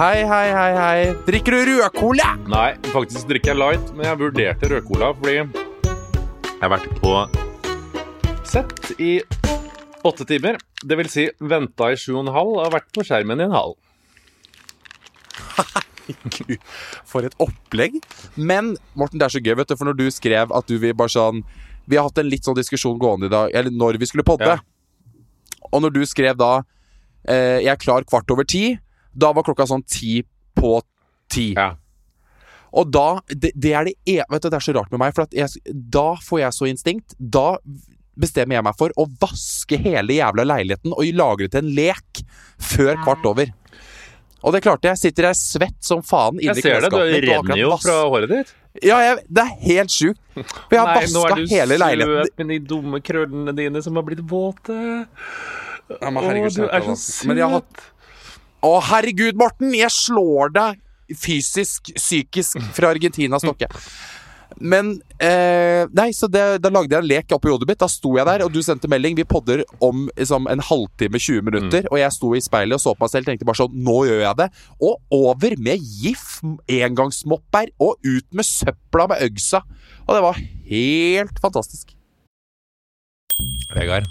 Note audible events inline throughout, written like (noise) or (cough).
Hei, hei, hei, hei. Drikker du rødcola? Nei, faktisk drikker jeg light, men jeg vurderte rødcola fordi jeg har vært på sett i åtte timer. Det vil si venta i sju og en halv og vært på skjermen i en halv. Gud, for et opplegg. Men Morten, det er så gøy, vet du, for når du skrev at du vil bare sånn Vi har hatt en litt sånn diskusjon gående i dag, eller når vi skulle podde. Ja. Og når du skrev da eh, 'Jeg er klar kvart over ti', da var klokka sånn ti på ti. Ja. Og da det, det er det e Vet du, det er så rart med meg, for at jeg, da får jeg så instinkt. Da bestemmer jeg meg for å vaske hele jævla leiligheten og lage det til en lek før kvart over. Og det klarte jeg. Sitter her svett som faen inni Jeg ser det, det klesskapet mitt renner jo fra håret ditt. Ja, jeg, det er helt sjukt. For jeg har Nei, nå er du søt med de dumme krøllene dine som har blitt våte. Ja, men Å, herregud, du er så søt. Men jeg har hatt søt. Å, herregud, Morten! Jeg slår deg fysisk, psykisk fra Argentina, Stokke. Men eh, Nei, så det, da lagde jeg en lek oppi hodet mitt. Da sto jeg der, og du sendte melding. Vi podder om liksom, en halvtime, 20 minutter. Og jeg sto i speilet og så på meg selv tenkte bare sånn Nå gjør jeg det. Og over med GIF, engangsmopper, og ut med søpla med øgsa. Og det var helt fantastisk. Vegard,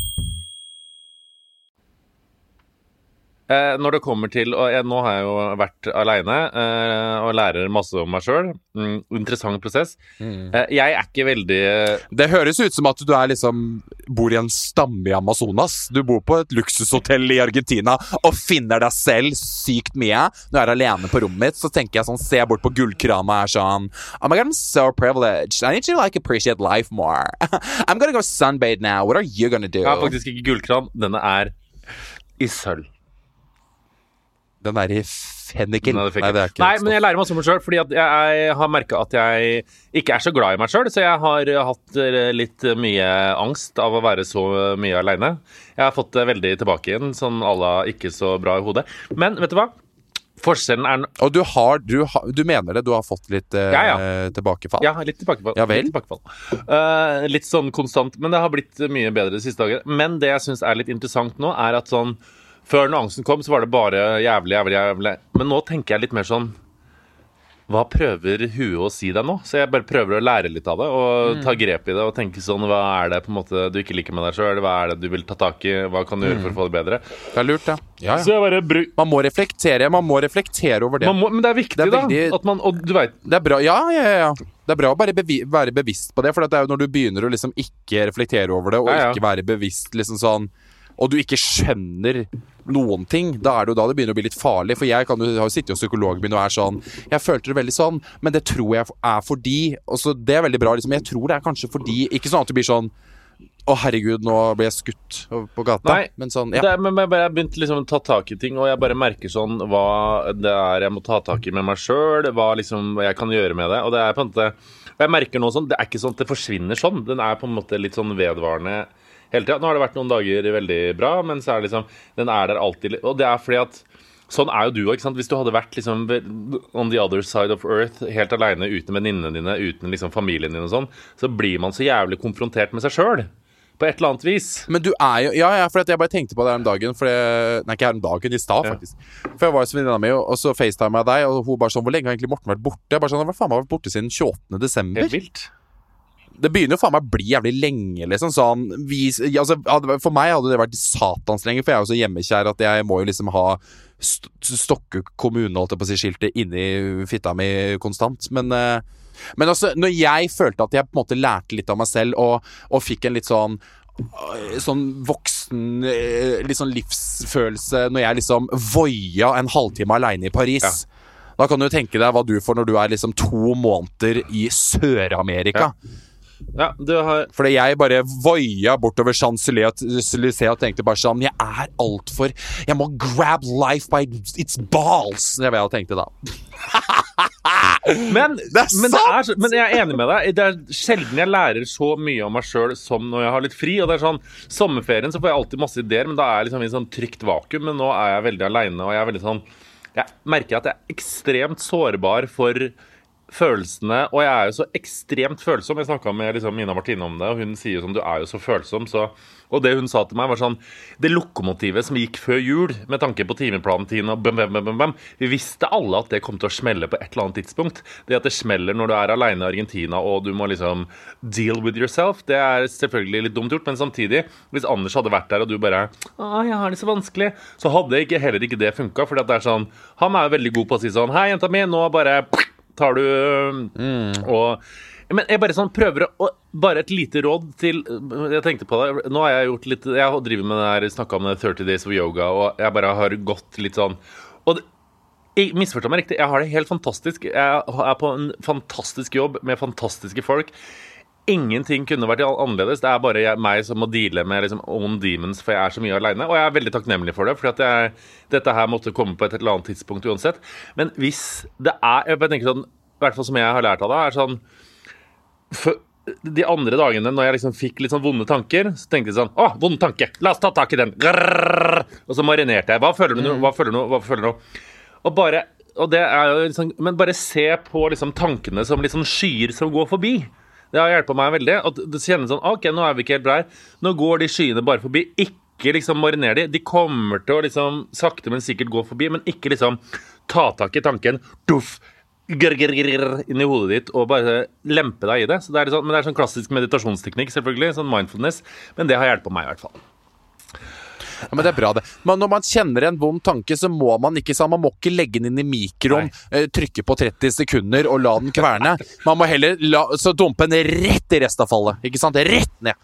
Eh, når det kommer til og jeg, Nå har jeg jo vært aleine eh, og lærer masse om meg sjøl. Mm, interessant prosess. Eh, jeg er ikke veldig Det høres ut som at du er liksom bor i en stamme i Amazonas. Du bor på et luksushotell i Argentina og finner deg selv sykt mye. Når jeg er alene på rommet mitt, så tenker jeg sånn, ser jeg bort på gullkrana og er sånn Oh my god, I'm so privileged. I need to like appreciate life more. (laughs) I'm gonna go sunbathe now. What are you gonna do? Jeg har faktisk ikke gullkran. Denne er i sølv. Den derre fenniken. Nei, Nei, det er ikke Nei, men jeg lærer masse om meg sjøl, fordi at jeg, har merka at jeg ikke er så glad i meg sjøl. Så jeg har hatt eh, litt mye angst av å være så mye aleine. Jeg har fått det veldig tilbake igjen, sånn à la ikke så bra i hodet. Men vet du hva? Forskjellen er Og du har, du har Du mener det? Du har fått litt eh, Ja, tilbakefall? Ja, litt tilbakefall. Ja vel? Litt, tilbakefall. Uh, litt sånn konstant. Men det har blitt mye bedre de siste dager. Men det jeg syns er litt interessant nå, er at sånn Før når angsten kom, så var det bare jævlig, jævlig, jævlig. Men nå tenker jeg litt mer sånn hva prøver huet å si deg nå? Så jeg bare prøver å lære litt av det og ta grep i det og tenke sånn Hva er det på en måte du ikke liker med deg sjøl? Hva er det du vil ta tak i? Hva kan du gjøre for å få det bedre? Det er lurt, ja. ja, Så ja. Man må reflektere Man må reflektere over det. Må, men det er viktig, Det er veldig- da. At man, og du veit Det er bra, ja, ja, ja, ja. Det er bra å bare bevi være bevisst på det, for det er jo når du begynner å liksom ikke reflektere over det, og Ja, ja. ikke være bevisst liksom sånn Og du ikke skjønner noen ting, da er det jo da det begynner å bli litt farlig. For jeg kan jo, har jo sittet hos psykologen min og er sånn Jeg følte det veldig sånn, men det tror jeg er fordi Og så Det er veldig bra, liksom. Jeg tror det er kanskje fordi Ikke sånn at det blir sånn Å, herregud, nå ble jeg skutt på gata. Nei, men sånn, ja. er, men jeg begynte liksom å ta tak i ting, og jeg bare merker sånn hva det er jeg må ta tak i med meg sjøl, hva liksom jeg kan gjøre med det. Og det er på en måte jeg merker nå sånn, det er ikke sånn at det forsvinner sånn. Den er på en måte litt sånn vedvarende hele tida. Nå har det vært noen dager veldig bra, men så er det liksom Den er der alltid. Og det er fordi at Sånn er jo du òg. Hvis du hadde vært liksom on the other side of earth, helt aleine uten venninnene dine, uten liksom familien din og sånn, så blir man så jævlig konfrontert med seg sjøl. På et eller annet vis. Men du er jo Ja, ja, for jeg bare tenkte på det her om dagen. For jeg, nei, ikke her om dagen, i stad, Ja. faktisk. For jeg var hos venninna mi, og så facetima jeg deg, og hun bare sånn Hvor lenge har egentlig Morten vært borte? Jeg bare sånn, Hva faen har vært borte siden 28. desember. Helt vilt. Det begynner jo faen meg å bli jævlig lenge, liksom. Sånn vi, altså, For meg hadde det vært satans lenge, for jeg er jo så hjemmekjær at jeg må jo liksom ha st Stokke kommune, holdt jeg på å si, skiltet inni fitta mi konstant. Men uh, men altså, når jeg følte at jeg på en måte lærte litt av meg selv, og, og fikk en litt sånn øh, Sånn voksen øh, Litt sånn livsfølelse Når jeg liksom voia en halvtime aleine i Paris. Da kan du tenke deg hva du får når du er liksom to måneder i Sør-Amerika. Ja, du har Fordi jeg bare voia bortover Champs-Élysées og tenkte bare sånn Jeg er altfor Jeg må grab life by its balls. Det var det jeg tenkte da. (laughs) Men, Det er men, det er, men jeg er enig med deg. Det er sjelden jeg lærer så mye om meg sjøl som når jeg har litt fri. Og det er sånn, Sommerferien så får jeg alltid masse ideer, men da er jeg liksom i et sånn trygt vakuum. Men nå er jeg veldig aleine, og jeg er veldig sånn Jeg merker at jeg er ekstremt sårbar for følelsene, og jeg er jo så ekstremt følsom. Jeg snakka med liksom Mina Martine om det, og hun sier jo sånn Du er jo så følsom, så Og det hun sa til meg, var sånn Det lokomotivet som gikk før jul, med tanke på timeplanen din og bam, bam, bam, bam Vi visste alle at det kom til å smelle på et eller annet tidspunkt. Det at det smeller når du er aleine i Argentina og du må liksom deal with yourself, det er selvfølgelig litt dumt gjort, men samtidig, hvis Anders hadde vært der og du bare Å, jeg har det så vanskelig, så hadde ikke, heller ikke det funka, for det er sånn Han er jo veldig god på å si sånn Hei, jenta mi, nå bare tar du og men jeg bare sånn prøver å Bare et lite råd til Jeg tenkte på det. Nå har jeg gjort litt Jeg driver med det her snakka om det 30 Days of Yoga, og jeg bare har gått litt sånn Og det, jeg- Misforstå meg riktig, jeg har det helt fantastisk. Jeg er på en fantastisk jobb med fantastiske folk. Ingenting kunne vært annerledes. Det er bare jeg, meg som må deale med liksom, own demons, for jeg er så mye aleine. Og jeg er veldig takknemlig for det, for dette her måtte komme på et eller annet tidspunkt uansett. Men hvis det er Jeg tenker sånn, i hvert fall som jeg har lært av det, er sånn for de andre dagene når jeg liksom fikk litt sånn vonde tanker, så tenkte jeg sånn Å, vond tanke! La oss ta tak i den! Grrr! Og så marinerte jeg. Hva føler du nå? Hva føler du nå? Hva føler du nå? Og bare og det er liksom, Men bare se på liksom tankene som liksom skyer som går forbi. Det har hjulpet meg veldig. At det kjennes sånn OK, nå er vi ikke helt her. Nå går de skyene bare forbi. Ikke liksom mariner de. De kommer til å liksom sakte, men sikkert gå forbi, men ikke liksom ta tak i tanken. Duff! grr, grr, inn i hodet ditt og bare lempe deg i det. Så det er sånn, men det er sånn klassisk meditasjonsteknikk, selvfølgelig. Sånn mindfulness. Men det har hjulpet meg, i hvert fall. Ja, men det er bra, det. Men når man kjenner en vond tanke, så må man ikke sånn, man må ikke legge den inn i mikroen, eh, trykke på 30 sekunder og la den kverne. Man må heller la, så dumpe den rett i restavfallet. Ikke sant? Rett ned.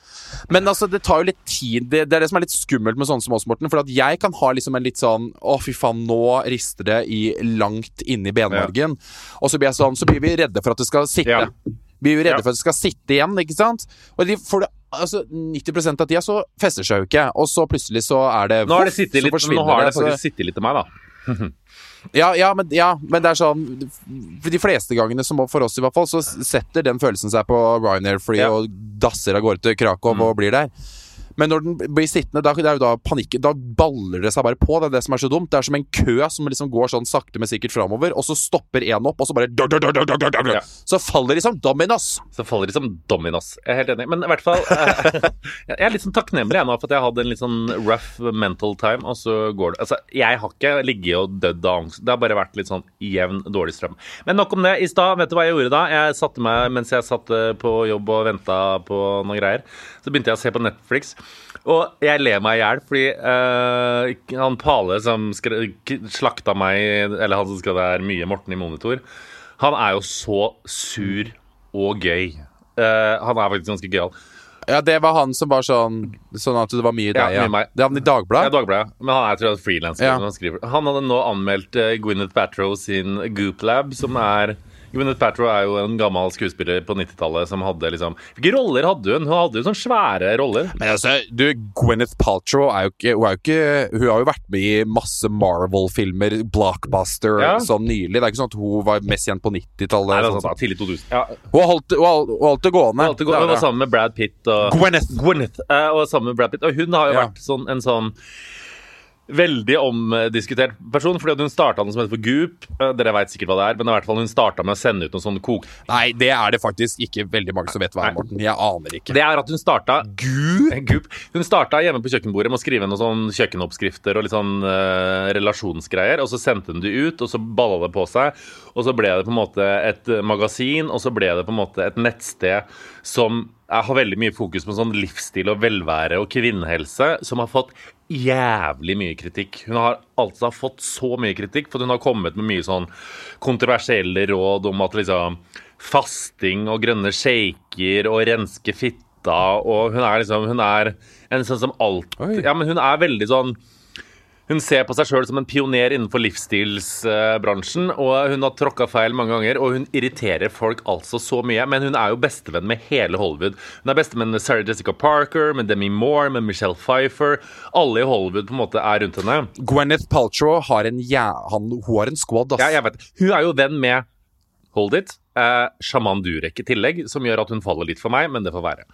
Men altså, det tar jo litt tid. Det, det er det som er litt skummelt med sånne som oss, Morten. For at jeg kan ha liksom en litt sånn Å, fy faen, nå rister det i langt inni benmargen. Og så blir jeg sånn, så blir vi redde for at det skal sitte. Ja. Vi er jo redde Ja. for at det skal sitte igjen, ikke sant? Og de får det Altså, 90% av tida så fester seg jo ikke, og så plutselig så er det Nå har det sittet litt, nå har det faktisk sittet litt til meg, da. Ja, ja, men, ja, men det er sånn For de fleste gangene, som for oss i hvert fall, så setter den følelsen seg på Ryanair-flyet Ja. og dasser av gårde til Krakow og blir der. Men når den blir sittende, da, det er jo da panikken Da baller det seg bare på. Det er det som er så dumt. Det er som en kø som liksom går sånn sakte, men sikkert framover, og så stopper én opp, og så bare. Ja. Så faller de som dominos. Så faller de som dominos. Jeg er helt enig. Men i hvert fall eh, (laughs) Jeg er litt sånn takknemlig jeg nå for at jeg hadde en litt sånn rough mental time, og så går det Altså, jeg har ikke ligget og dødd av angst. Det har bare vært litt sånn jevn, dårlig strøm. Men nok om det. I stad, vet du hva jeg gjorde da? Jeg satte meg mens jeg satt eh, på jobb og venta på noen greier. Så begynte jeg å se på Netflix. Og jeg ler meg i hjel fordi uh, han Pale som slakta meg, eller han som skrev det her mye Morten i monitor, han er jo så sur og gøy. Uh, han er faktisk ganske gøyal. Ja, det var han som var sånn Sånn at det var mye i deg, ja. ja. Det er han i Ja, Dagbladet? Dagbladet. Men han er tror jeg, frilanser. Ja. Han, han hadde nå anmeldt uh, Gwyneth Batrow sin Goop Lab, som er Gwyneth Paltrow er jo en gammel skuespiller på 90-tallet som hadde liksom Hvilke roller hadde hun? Hun hadde jo sånne svære roller. Men altså, du, Gwyneth Paltrow er jo ikke Hun, er jo ikke, hun har jo vært med i masse Marvel-filmer, blockbuster, Ja. sånn nylig. Det er ikke sånn at hun var mest kjent på 90-tallet. Nei, det er sånn, tidlig 2000. Ja, Hun har holdt, hun har- hun har holdt det gående. Alltid godt. Det er Hun var sammen med Brad Pitt og Gwyneth. Gwyneth. eh, Og sammen med Brad Pitt. Og hun har jo Ja. vært sånn, en sånn Veldig omdiskutert person, fordi hun starta noe som heter for Goop. Eh, Dere vet sikkert hva det er, men i hvert fall hun starta med å sende ut noen sånne kok... Nei, det er det faktisk ikke veldig mange som vet hva er, Morten. Jeg aner ikke. Det er at hun starta Gud! Goop. Hun starta hjemme på kjøkkenbordet med å skrive noen sånn kjøkkenoppskrifter og litt sånn uh, relasjonsgreier, og så sendte hun det ut, og så balla det på seg. Og så ble det på en måte et eh, magasin, og så ble det på en måte et nettsted som jeg har veldig mye fokus på sånn livsstil og velvære og kvinnehelse, som har fått jævlig mye kritikk. Hun har altså fått så mye kritikk, for hun har kommet med mye sånn kontroversielle råd om at liksom fasting og grønne shaker og renske fitta, og hun er liksom Hun er en sånn som alt Oi. Ja, men hun er veldig sånn hun ser på seg sjøl som en pioner innenfor livsstilsbransjen. Og hun har tråkka feil mange ganger, og hun irriterer folk altså så mye. Men hun er jo bestevenn med hele Hollywood. Hun er bestevenn med Sarah Jessica Parker, med Demi Moore, med Michelle Pfeiffer. Alle i Hollywood på en måte er rundt henne. Gwyneth Paltrow har en ja, Han, hun har en squad, ass. Ja, jeg vet. Hun er jo venn med Hold it. Eh, Shaman Durek i tillegg, som gjør at hun faller litt for meg, men det får være.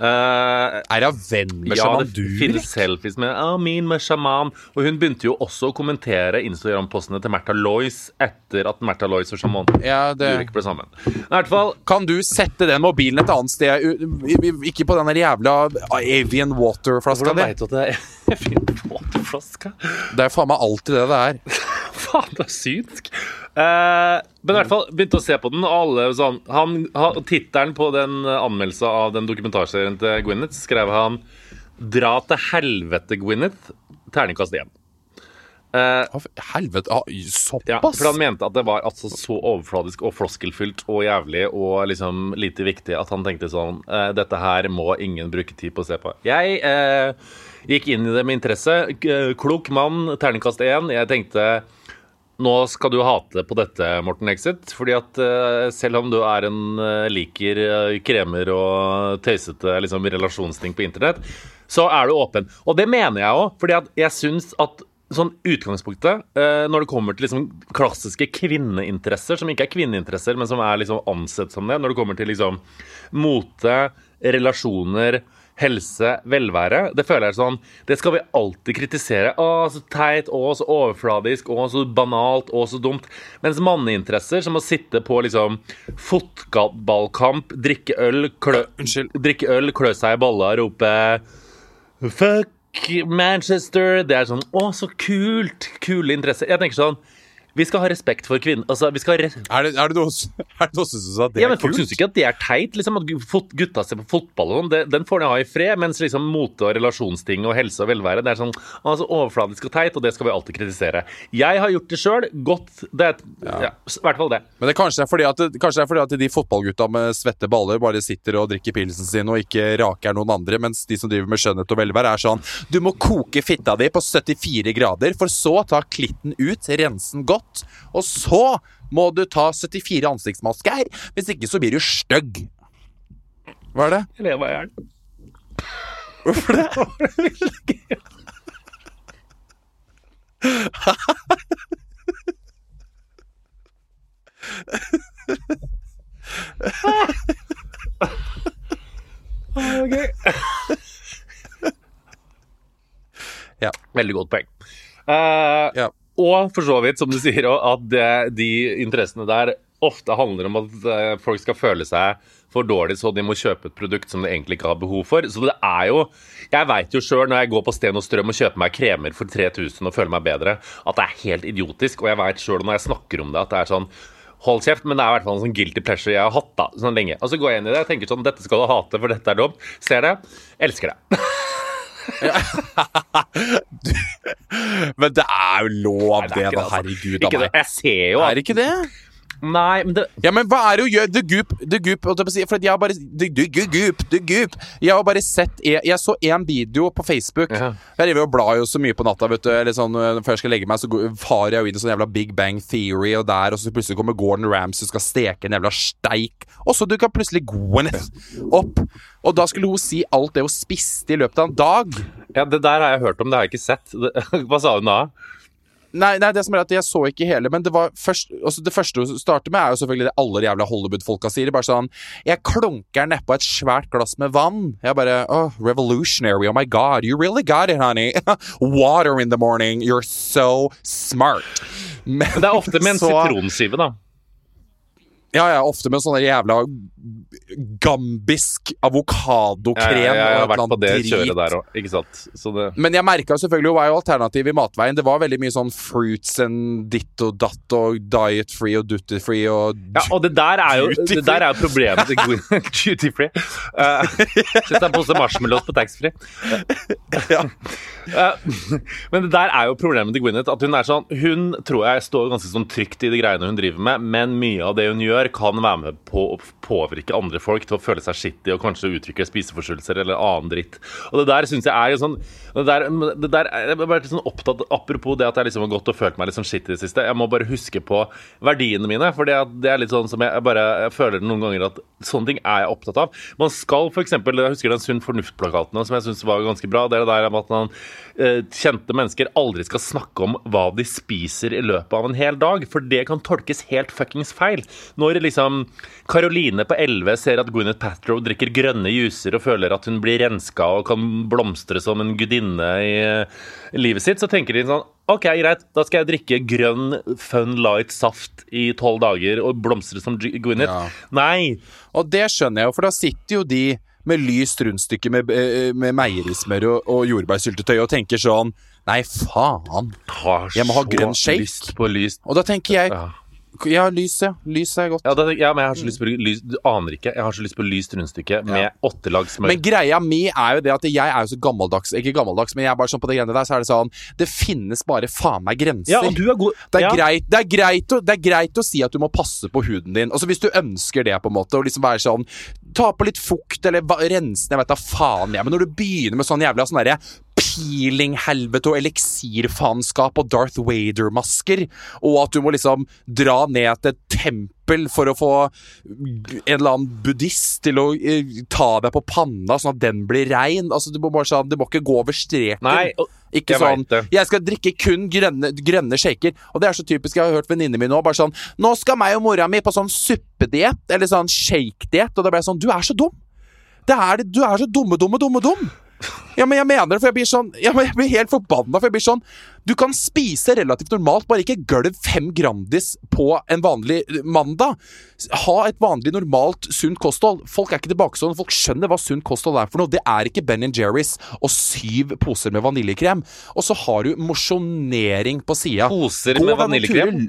Eh, Er hun venn med ja, Shaman det Durek? finnes selfies med «Ah, min med sjaman. Og hun begynte jo også å kommentere Instagram-postene til Märtha Lois etter at Märtha Lois og sjaman Ja, det... Durek ble sammen. I hvert fall Kan du sette den mobilen et annet sted? Ikke på den jævla Avian Water-flaska Hvordan di. veit du at det er (laughs) Avian Water-flaska? Det er faen meg alltid det det er. Faen, det er synsk. Eh, men i hvert fall begynte å se på den, og alle sånn han, han, Tittelen på den eh, anmeldelsen av den dokumentarserien til Gwyneth skrev han 'Dra til helvete, Gwyneth'. Terningkast én. Eh, Helvete, ah, Ja, såpass? for han mente at det var altså så overfladisk og floskelfylt og jævlig og liksom lite viktig at han tenkte sånn eh, Dette her må ingen bruke tid på å se på. Jeg eh, gikk inn i det med interesse. Klok mann, terningkast én. Jeg tenkte nå skal du hate på dette, Morten Exit. fordi at eh, selv om du er en eh, liker eh, kremer og tøysete liksom, relasjonsting på internett, så er du åpen. Og det mener jeg òg, fordi at jeg syns at sånn utgangspunktet, når det kommer til liksom klassiske kvinneinteresser, som ikke er kvinneinteresser, men som er liksom ansett som det, når det kommer til liksom mote, relasjoner, helse, velvære, det føler jeg sånn Det skal vi alltid kritisere. Å, så teit, å, så overfladisk, å, så banalt, å, så dumt. Mens manneinteresser, som å sitte på liksom fotballkamp, drikke øl, klø, Unnskyld. drikke øl, klø seg i balla og rope Fuck Manchester! Det er sånn Å, så kult! Kule interesser. Jeg tenker sånn Vi skal ha respekt for kvinner. Altså, vi skal ha Er det, er det noen er det noen som syns at det ja, er men Folk kult? syns ikke at det er teit. Liksom, at gutta ser på fotball og sånn. Den får de ha i fred. Mens liksom mote og relasjonsting og helse og velvære Det er sånn altså, overfladisk og teit, og det skal vi alltid kritisere. Jeg har gjort det sjøl. Godt. Det ja. ja. I hvert fall det. Men det kanskje er fordi at, kanskje det er fordi at de fotballgutta med svette baller bare sitter og drikker pilsen sin og ikke raker noen andre, mens de som driver med skjønnhet og velvære, er sånn Du må koke fitta di på 74 grader, for så ta klitten ut, rense den godt, og så må du ta 74 ansiktsmasker. Hvis ikke så blir du stygg. Hva er det? Jeg ler meg i hjel. Hvorfor det? Ja. Veldig godt poeng. Uh, Ja. Og for så vidt, som du sier, at det, de interessene der ofte handler om at eh, folk skal føle seg for dårlig, så de må kjøpe et produkt som de egentlig ikke har behov for. Så det er jo Jeg veit jo sjøl når jeg går på Sten og Strøm og kjøper meg kremer for 3000 og føler meg bedre, at det er helt idiotisk. Og jeg veit sjøl når jeg snakker om det, at det er sånn Hold kjeft, men det er i hvert fall en sånn guilty pleasure jeg har hatt da, sånn lenge. Og så går jeg inn i det og tenker sånn Dette skal du hate, for dette er dumt. Ser det. Elsker det. (laughs) (laughs) Men det er jo lov, Nei, det, det, da. altså. Herregud Ikke a det. meg. Jeg ser jo Er at det ikke det? Nei, men det Ja, men hva er det å gjøre? The Goop, The Goop holdt jeg på å si, For jeg har bare The, the, the Goop, The Goop Jeg har bare sett Jeg, jeg så en video på Facebook. Ja. Jeg driver og blar jo så mye på natta, vet du. Eller sånn, øh, Før jeg skal legge meg, så går- farer jeg jo inn i sånn jævla Big Bang Theory, og der, og så plutselig kommer Gordon Ramsay og skal steke en jævla steik. Og så dukker plutselig Gwyneth opp. Og da skulle hun si alt det hun spiste i løpet av en dag. Ja, Det der har jeg hørt om, det har jeg ikke sett. (laughs) Hva sa hun da? Nei, nei, det som er at jeg så ikke hele, men det var først altså Det første hun starter med, er jo selvfølgelig det alle jævla Hollywood-folka sier. Bare sånn Jeg klunker nedpå et svært glass med vann. Jeg bare Oh, revolutionary. Oh my god, you really got it, honey. (laughs) Water in the morning. You're so smart. Men, Men det er ofte med en (laughs) så- sitronskive, da. Ja, ja, ofte med sånne jævla gambisk avokadokrem. Ja, ja, jeg, har vært på det annet kjøret der òg, ikke sant. Så det Men jeg merka selvfølgelig hva er jo alternativet i matveien. Det var veldig mye sånn fruits and ditt og datt og diet free og duty free og Ja, og det der er jo, det der er jo problemet til (laughs) Duty free. Uh, på en pose marshmallows på taxfree. Ja. Eh, men det der er jo problemet til Gwyneth. At hun er sånn Hun tror jeg står ganske sånn trygt i de greiene hun driver med, men mye av det hun gjør, kan være med på å påvirke andre folk til å føle seg skittig og kanskje utvikle spiseforstyrrelser eller annen dritt. Og det der syns jeg er jo sånn Det der, det der er, Jeg har vært sånn opptatt Apropos det at jeg liksom har gått og følt meg litt sånn skittig i det siste. Jeg må bare huske på verdiene mine, for det, det er litt sånn som jeg, bare jeg føler noen ganger at sånne ting er jeg opptatt av. Man skal f.eks. Jeg husker den Sunn fornuft-plakaten som jeg syns var ganske bra. Det er det der med at man eh, kjente mennesker aldri skal snakke om hva de spiser i løpet av en hel dag, for det kan tolkes helt fuckings feil. Når liksom Karoline på 11 ser at Gwyneth Patrow drikker grønne juicer og føler at hun blir renska og kan blomstre som en gudinne i eh, livet sitt, så tenker de sånn OK, greit, da skal jeg drikke grønn Fun Light saft i tolv dager og blomstre som Gwyneth. Ja. Nei! Og det skjønner jeg jo, for da sitter jo de med lyst rundstykke med, eh, med meierismør og, og jordbærsyltetøy og tenker sånn Nei, faen. Jeg må ha grønn shake. Og da tenker jeg Ja. Ja, lys, ja. Lys er godt. Ja, det, ja, men jeg har så lyst på lys Du aner ikke. Jeg har så lyst på lyst rundstykke med åtte lag smør. Men greia mi er jo det at jeg er jo så gammeldags Ikke gammeldags, men jeg er bare sånn på det greiene der, så er det sånn Det finnes bare faen meg grenser. ja, og du er god Det er, ja. greit, det, er greit å, det er greit å si at du må passe på huden din. Altså Hvis du ønsker det, på en måte, og liksom være sånn Ta på litt fukt, eller rense ned, jeg vet da faen jeg. Men når du begynner med sånn jævla sånn derre peeling-helvete og eliksirfaenskap og Darth Vader-masker, og at du må liksom dra ned til et tempel for å få en eller annen buddhist til å eh, ta deg på panna, sånn at den blir rein. Altså, du må sånn, du må ikke gå over streken. Nei, Ikke jeg sånn det. Jeg skal drikke kun grønne, grønne shaker. Og det er så typisk. Jeg har hørt venninnene mine òg. Bare sånn Nå skal meg og mora mi på sånn suppediett, eller sånn shake-diett. Og da ble jeg sånn Du er så dum! Det er, du er så dumme, dumme, dumme, dum! Ja, men jeg mener det, for jeg blir sånn ja, men Jeg blir helt forbanna, for jeg blir sånn Du kan spise relativt normalt, bare ikke gølv fem Grandis på en vanlig eh, mandag. Ha et vanlig, normalt, sunt kosthold. Folk er ikke tilbakestående, folk skjønner hva sunt kosthold er for noe. Det er ikke Ben Jerry's og syv poser med vaniljekrem. Og så har du mosjonering på sida. Poser med vaniljekrem?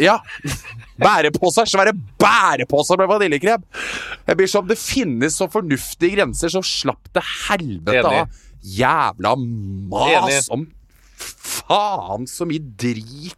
Ja. Bæreposer. Svære bæreposer med vaniljekrem. Jeg blir sånn, Det finnes så fornuftige grenser, så slapp det helvete Enig. av. Jævla mas Enig. om faen så mye drit.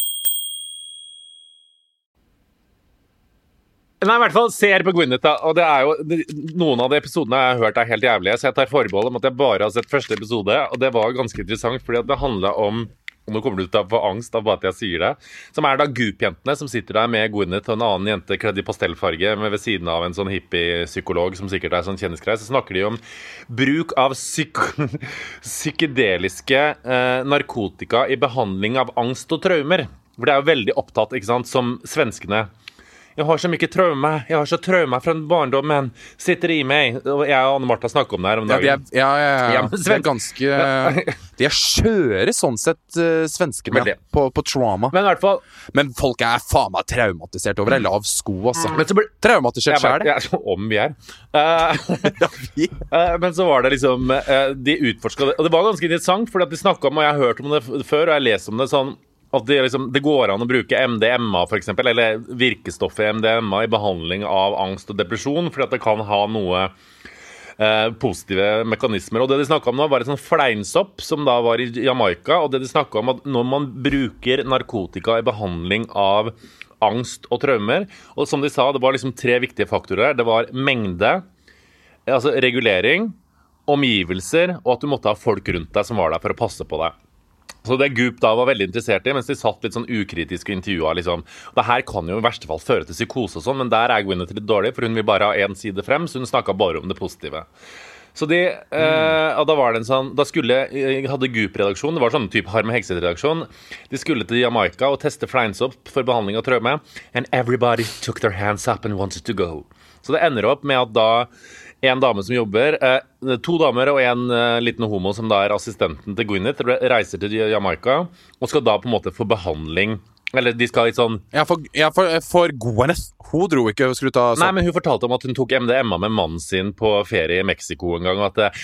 Nei, i hvert fall ser på Gwyneth, da. Og det er jo Noen av de episodene jeg har hørt er helt jævlige, så jeg tar forbehold om at jeg bare har sett første episode. Og det var ganske interessant, fordi det handla om og nå kommer du til å få angst av bare at jeg sier det. Som er da Goop-jentene som sitter der med Gwyneth og en annen jente kledd i pastellfarge ved siden av en sånn hippie-psykolog som sikkert er sånn kjendisgreie. Så snakker de om bruk av psyk (laughs) psykedeliske eh, narkotika i behandling av angst og traumer. For det er jo veldig opptatt, ikke sant, som svenskene. Jeg har så mye traume. Jeg har så traume fra barndommen. Sitter i meg. Og jeg og Anne Martha snakker om det her om Ja, de dagen. er, ja, ja, ja. De er ganske De er skjøre sånn sett, uh, svenskene, ja, på, på trauma. Men fall Men folk er faen meg traumatisert over ei lav sko, altså. men så ble, Traumatisert sjæl, ja, Om vi er. (laughs) Uh, eh, men så var det liksom uh, De utforska det. Og det var ganske interessant, for de snakka om, og jeg har hørt om det før, og jeg har lest om det sånn at det, liksom, det går an å bruke MDMA, for eksempel, eller virkestoffet MDMA i behandling av angst og depresjon, fordi at det kan ha noe eh, positive mekanismer. Og det de snakka om nå, var et sånn fleinsopp som da var i Jamaica. Og det de om, at når man bruker narkotika i behandling av angst og traumer Og som de sa, det var liksom tre viktige faktorer. Det var mengde, altså regulering, omgivelser, og at du måtte ha folk rundt deg som var der for å passe på deg. Så det Goop da var veldig interessert i, mens de satt litt sånn ukritisk og intervjua liksom Det her kan jo i verste fall føre til psykose og sånn, men der er Gwyneth litt dårlig, for hun vil bare ha én side frem, så hun snakka bare om det positive. Så de, eh, og da var det en sånn Da skulle jeg hadde Goop-redaksjon, det var sånn type Harm Hegseth-redaksjon. De skulle til Jamaica og teste fleinsopp for behandling av traume. And everybody took their hands up and wanted to go. Så det ender opp med at da en dame som jobber, eh, to damer og en eh, liten homo som da er assistenten til Gwyneth, reiser til Jamaica og skal da på en måte få behandling Eller de skal litt sånn Ja, for, ja, for, for Gwyneth Hun dro ikke skulle ta Nei, men hun fortalte om at hun tok MDMA med mannen sin på ferie i Mexico en gang, og at,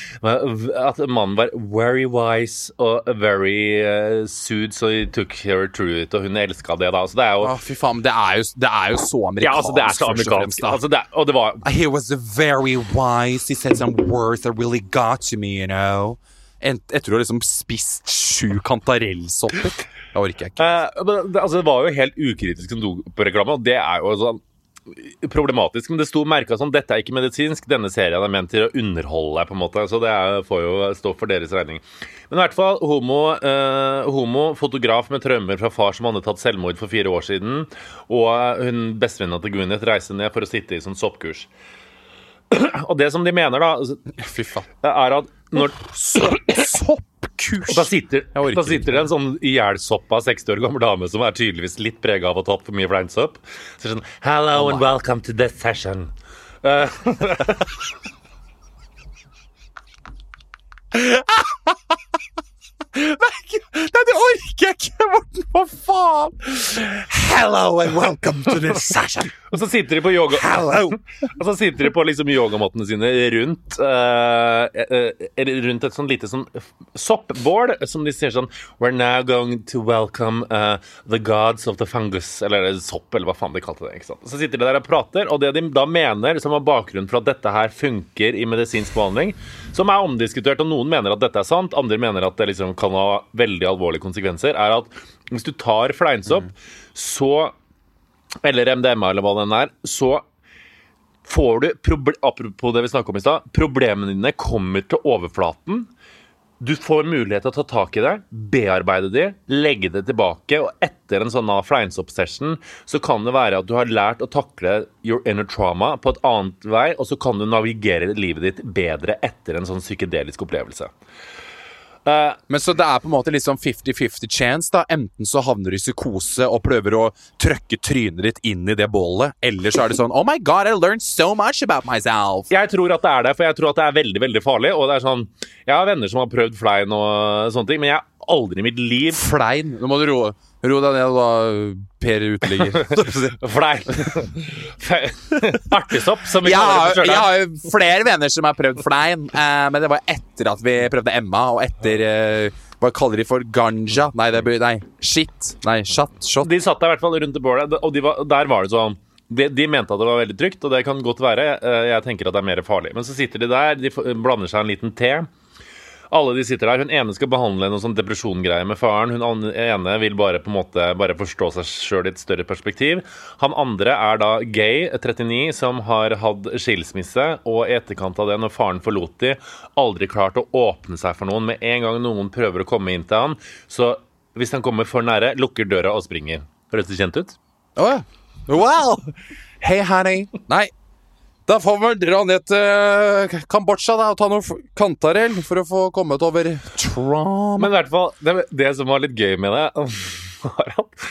at mannen var very wise og very uh, sued, so he took her through it, og hun elska det da. Så det er jo Å, fy faen, det er jo, det er jo så amerikansk. Ja, altså, det er så amerikansk. Altså, det, og det var He was very wise. He said some words that really got to me, you know. Etter å ha liksom spist sju kantarellsopper. Det orker jeg ikke. Eh, men det, altså, det var jo helt ukritisk som dopreklame, og det er jo sånn problematisk. Men det sto merka sånn dette er ikke medisinsk, denne serien er ment til å underholde deg, på en måte. Så det er, får jo stå for deres regning. Men i hvert fall, homo, eh, homo fotograf med traumer fra far som hadde tatt selvmord for fire år siden, og hun bestevenninna til Gwyneth reiser ned for å sitte i sånn soppkurs. (clears throat) Og det som de mener, da, Fy faen. er at når Soppkurs! da sitter, da sitter det en sånn ihjelsoppa 60 år gammel dame som er tydeligvis litt prega av å ha tatt for mye fleinsopp. Så sånn Hello and welcome to this session. Eh, (laughs) (laughs) Nei, det orker jeg ikke, Morten! Hva faen? Hello and welcome to this (laughs) session. og så sitter de på yoga Hello! (laughs) Og så sitter de på liksom yogamattene sine rundt uh, eh, Rundt et sånn lite sånn soppbål som de sier sånn We're now going to welcome uh, the gods of the fungus. Eller er sopp, eller hva faen de kalte det. ikke sant? Så sitter de der og prater, og det de da mener, som har bakgrunn for at dette her funker i medisinsk behandling, som er omdiskutert, og noen mener at dette er sant, andre mener at det liksom kan ha veldig alvorlige konsekvenser, er at hvis du tar fleinsopp, så eller MDMA, eller hva den er, så får du Apropos det vi snakket om i stad. Problemene dine kommer til overflaten du får mulighet til å ta tak i det, bearbeide det, legge det tilbake, og etter en sånn fleinsopp-session så kan det være at du har lært å takle your inner trauma på et annet vei, og så kan du navigere livet ditt bedre etter en sånn psykedelisk opplevelse. Eh, Men så det er på en måte litt sånn 50-50 chance, da. Enten så havner du i psykose og prøver å trøkke trynet ditt inn i det bålet, eller så er det sånn Oh my God, I learned so much about myself. Jeg tror at det er det, for jeg tror at det er veldig veldig farlig. Og det er sånn, Jeg har venner som har prøvd flein og sånne ting, men jeg aldri i mitt liv Flein. Nå må du roe ro deg ned, da, Per uteligger. (laughs) Flein. Artigsopp, som vi Jeg kaller det har, på jeg har jo flere venner som har prøvd flein, eh, men det var etter at vi prøvde Emma, og etter eh, Hva kaller de for ganja? Nei, det blir Nei, shit. Nei, shot. Shot. De satt der i hvert fall rundt det bålet, og de var, der var det sånn de, de mente at det var veldig trygt, og det kan godt være. Eh, Jeg tenker at det er mer farlig. Men så sitter de der, de blander seg en liten te. Alle de sitter der. Hun ene skal behandle noen sånn depresjongreier med faren. Hun ene vil bare på en måte bare forstå seg sjøl i et større perspektiv. Han andre er da gay, 39, som har hatt skilsmisse, og i etterkant av det, når faren forlot de, aldri klart å åpne seg for noen. Med en gang noen prøver å komme inn til han, så hvis han kommer for nære, lukker døra og springer. Høres det kjent ut? Ja. Well, hey honey. Nei. Da får vi dra ned til Kambodsja da, og ta noe kantarell for å få kommet over trauma. Men i hvert fall, det, det som var litt gøy med det, (laughs) var at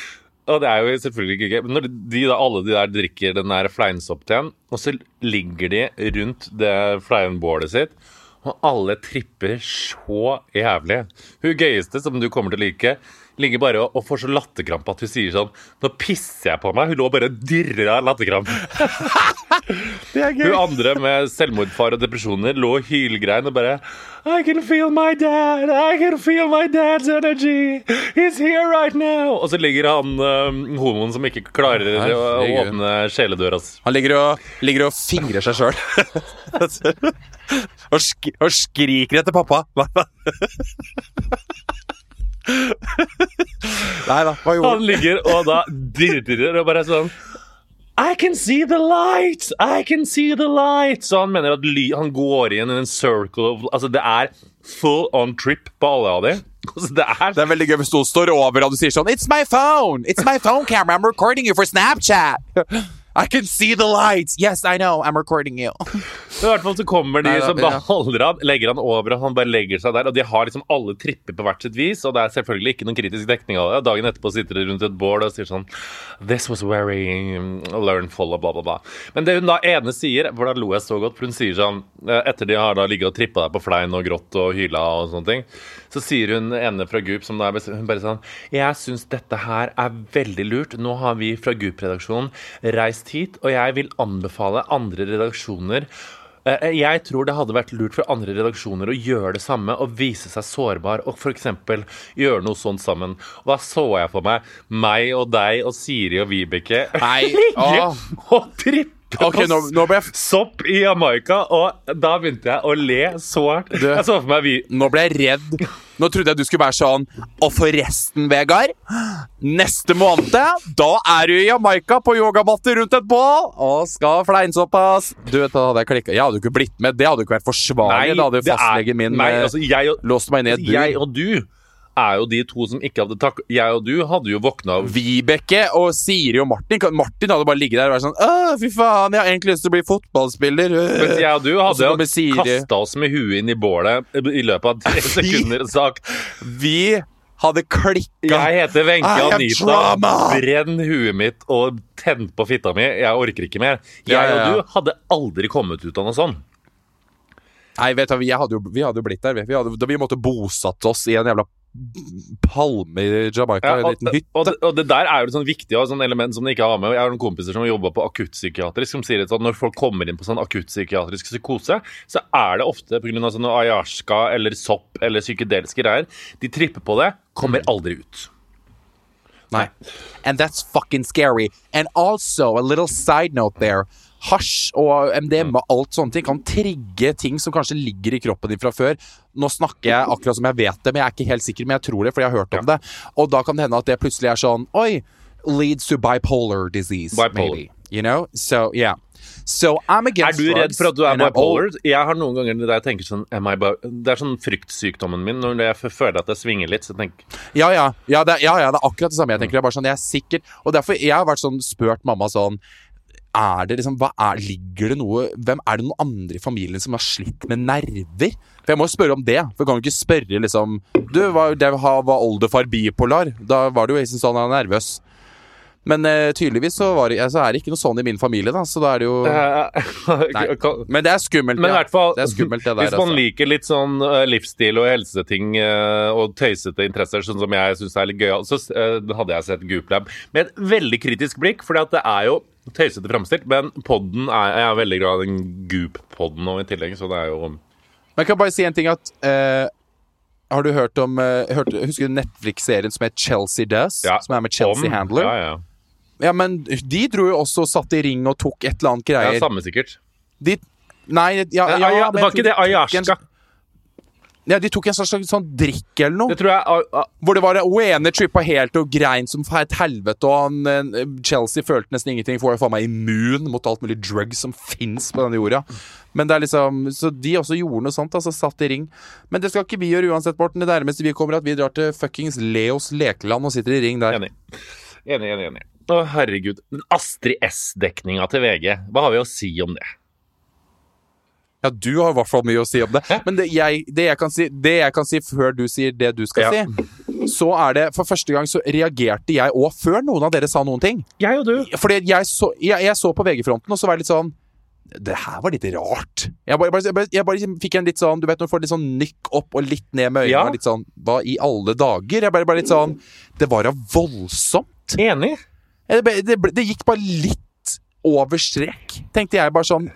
Og det er jo selvfølgelig ikke gøy, men når de da, alle de der drikker den der fleinsoppteen, og så ligger de rundt det fleinbålet sitt, og alle tripper så jævlig. Hun gøyeste, som du kommer til å like, ligger bare og, og får så latterkrampe at hun sier sånn Nå pisser jeg på meg. Hun lå bare og dirra latterkrampe. (laughs) Er Hun andre med selvmordfare og depresjoner lå og hylgrein og bare I can feel my dad, I can feel my dad's energy. He's here right now. Og så ligger han um, homoen som ikke klarer å, å åpne sjeledøra. Han ligger og, ligger og fingrer seg sjøl. (laughs) og, sk og skriker etter pappa. (laughs) (laughs) Nei da, hva gjorde Han ligger og da dirrer og bare sånn I can see the light! I can see the light! Så han mener at ly han går inn i en circle of Altså, det er full on trip på alle av dem. (laughs) Altså, det er Det er veldig gøy hvis noen står over og du sier sånn It's my phone! It's my phone camera! I'm recording you for Snapchat! (laughs) I can see the lights! Yes, I know. I'm recording you. I hvert fall så kommer de Nei, da, som ja. han, legger han over, og han bare legger seg der. Og de har liksom alle tripper på hvert sitt vis, og det er selvfølgelig ikke noen kritisk dekning av det. Dagen etterpå sitter de rundt et bål og sier sånn This was very learn learnful, og bla, bla, bla. Men det hun da ene sier, for da lo jeg så godt, for hun sier sånn eh, Etter de har da ligget og trippa der på flein og grått og hyla og sånne ting, så sier hun ene fra Goop som da er hun bare sånn Jeg syns dette her er veldig lurt. Nå har vi fra Goop-redaksjonen reist hit, og jeg vil anbefale andre redaksjoner Eh, Jeg tror det hadde vært lurt for andre redaksjoner å gjøre det samme og vise seg sårbar og f.eks. gjøre noe sånt sammen. Og da så jeg for meg meg og deg og Siri og Vibeke Nei, ligge og trippe (laughs) Ok, nå, nå ble jeg, sopp i Jamaica, og da begynte jeg å le så hardt. Jeg så for meg vi nå ble jeg redd. Nå trodde jeg du skulle være sånn Og forresten, Vegard. Neste måned, da er du i Jamaica på yogamatte rundt et bål og skal fleinsopas. Du vet, da hadde jeg klikka. Jeg hadde jo ikke blitt med. Det hadde jo ikke vært forsvarlig. da hadde fastlegen min Nei, eh, altså, jeg og, låst meg ned et jeg og du er jo de to som ikke hadde takk... Jeg og du hadde jo våkna av Vibeke og Siri og Martin Martin hadde bare ligget der og vært sånn Åh, fy faen, jeg har egentlig lyst til å bli fotballspiller. Mens jeg og du hadde jo kasta oss med huet inn i bålet i løpet av tre (laughs) sekunder og sagt Vi hadde klikka. Jeg heter Wenche Anita. Brenn huet mitt og tenn på fitta mi. Jeg orker ikke mer. Jeg Ja, ja, ja. og du hadde aldri kommet ut av noe sånt. Nei, vet du, vi hadde jo, vi hadde jo blitt der. Vi, hadde, vi måtte bosatt oss i en jævla palme i Jamaica. Ja, en og, hytte. og, det- og det der er jo et sånn viktig og sånn element som de ikke har med. Jeg har noen kompiser som har jobba på akuttpsykiatrisk, som sier at når folk kommer inn på sånn akuttpsykiatrisk psykose, så er det ofte pga. sånne ayashka eller sopp eller psykedeliske greier. De tripper på det, kommer aldri ut. Nei. And that's fucking scary. And also, a little side note there. Hasj og MDM og alt sånne ting kan trigge ting som kanskje ligger i kroppen din fra før. Nå snakker jeg akkurat som jeg vet det, men jeg er ikke helt sikker, men jeg tror det, for jeg har hørt om det. Og da kan det hende at det plutselig er sånn Oi! Leads to bipolar disease. Bipolar. maybe. You know? So, yeah. So I'm Er du redd for at du er bipolar? Jeg har noen ganger der jeg tenker sånn Det er sånn fryktsykdommen min. Når jeg føler at jeg svinger litt, så tenker Ja, ja. Ja det, ja, ja, det er akkurat det samme jeg tenker. Jeg, bare sånn, jeg er sikker Og derfor jeg har vært sånn spurt mamma sånn er det liksom, hva er, Ligger det noe Hvem Er det noen andre i familien som har slitt med nerver? For jeg må jo spørre om det. For jeg kan jo ikke spørre liksom Du, var, det var oldefar bipolar? Da var det jo liksom sånn han er nervøs. Men uh, tydeligvis så, var det, så er det ikke noe sånn i min familie, da. Så da er det jo (laughs) Nei. Men det er skummelt. Men i ja. hvert fall, Det er skummelt, det der. hvis man altså. liker litt sånn uh, livsstil og helseting uh, og tøysete interesser, sånn som jeg syns er litt gøyal, så hadde jeg sett Gooplab med et veldig kritisk blikk, for det er jo tøysete framstilt, men podden er, jeg er veldig glad i den Goop-podden nå i tillegg, så det er jo Men jeg kan bare si en ting at eh, Har du hørt om eh, hørt, Husker du Netflix-serien som het Chelsea Does? ja, Som er med Chelsea om- Handler? Ja, ja. Ja, men de dro jo også og satt i ring og tok et eller annet greier. ja samme sikkert. de, nei, ja, ja, Ja, ja, men det var ikke det de Ayashka. Ja, de tok en slags sånn drikk eller noe. Det tror jeg uh, uh, Hvor det var Hun ene trippa helt og grein som et helvete, og han, eh, Chelsea følte nesten ingenting, for hun er faen meg immun mot alt mulig drugs som fins på denne jorda. Men det er liksom Så de også gjorde noe sånt, altså satt i ring. Men det skal ikke vi gjøre uansett, Morten. Det nærmeste vi kommer, er at vi drar til fuckings Leos lekeland og sitter i ring der. Enig. Enig, enig, enig. Å, herregud. Den Astrid S-dekninga til VG, hva har vi å si om det? Ja, du har i hvert fall mye å si om det. Men det jeg, det jeg, kan, si, det jeg kan si før du sier det du skal Ja. si, så er det For første gang så reagerte jeg òg, før noen av dere sa noen ting. Jeg og du. Fordi jeg så, jeg, jeg så på VG-fronten, og så var jeg litt sånn Det her var litt rart. Jeg bare, jeg bare, jeg bare fikk en litt sånn Du vet når du får litt sånn nykk opp og litt ned med øynene. Ja. Litt sånn Hva i alle dager? Jeg bare, bare litt sånn Det var da voldsomt. Enig. Det, det, det gikk bare litt over strek. Tenkte jeg bare sånn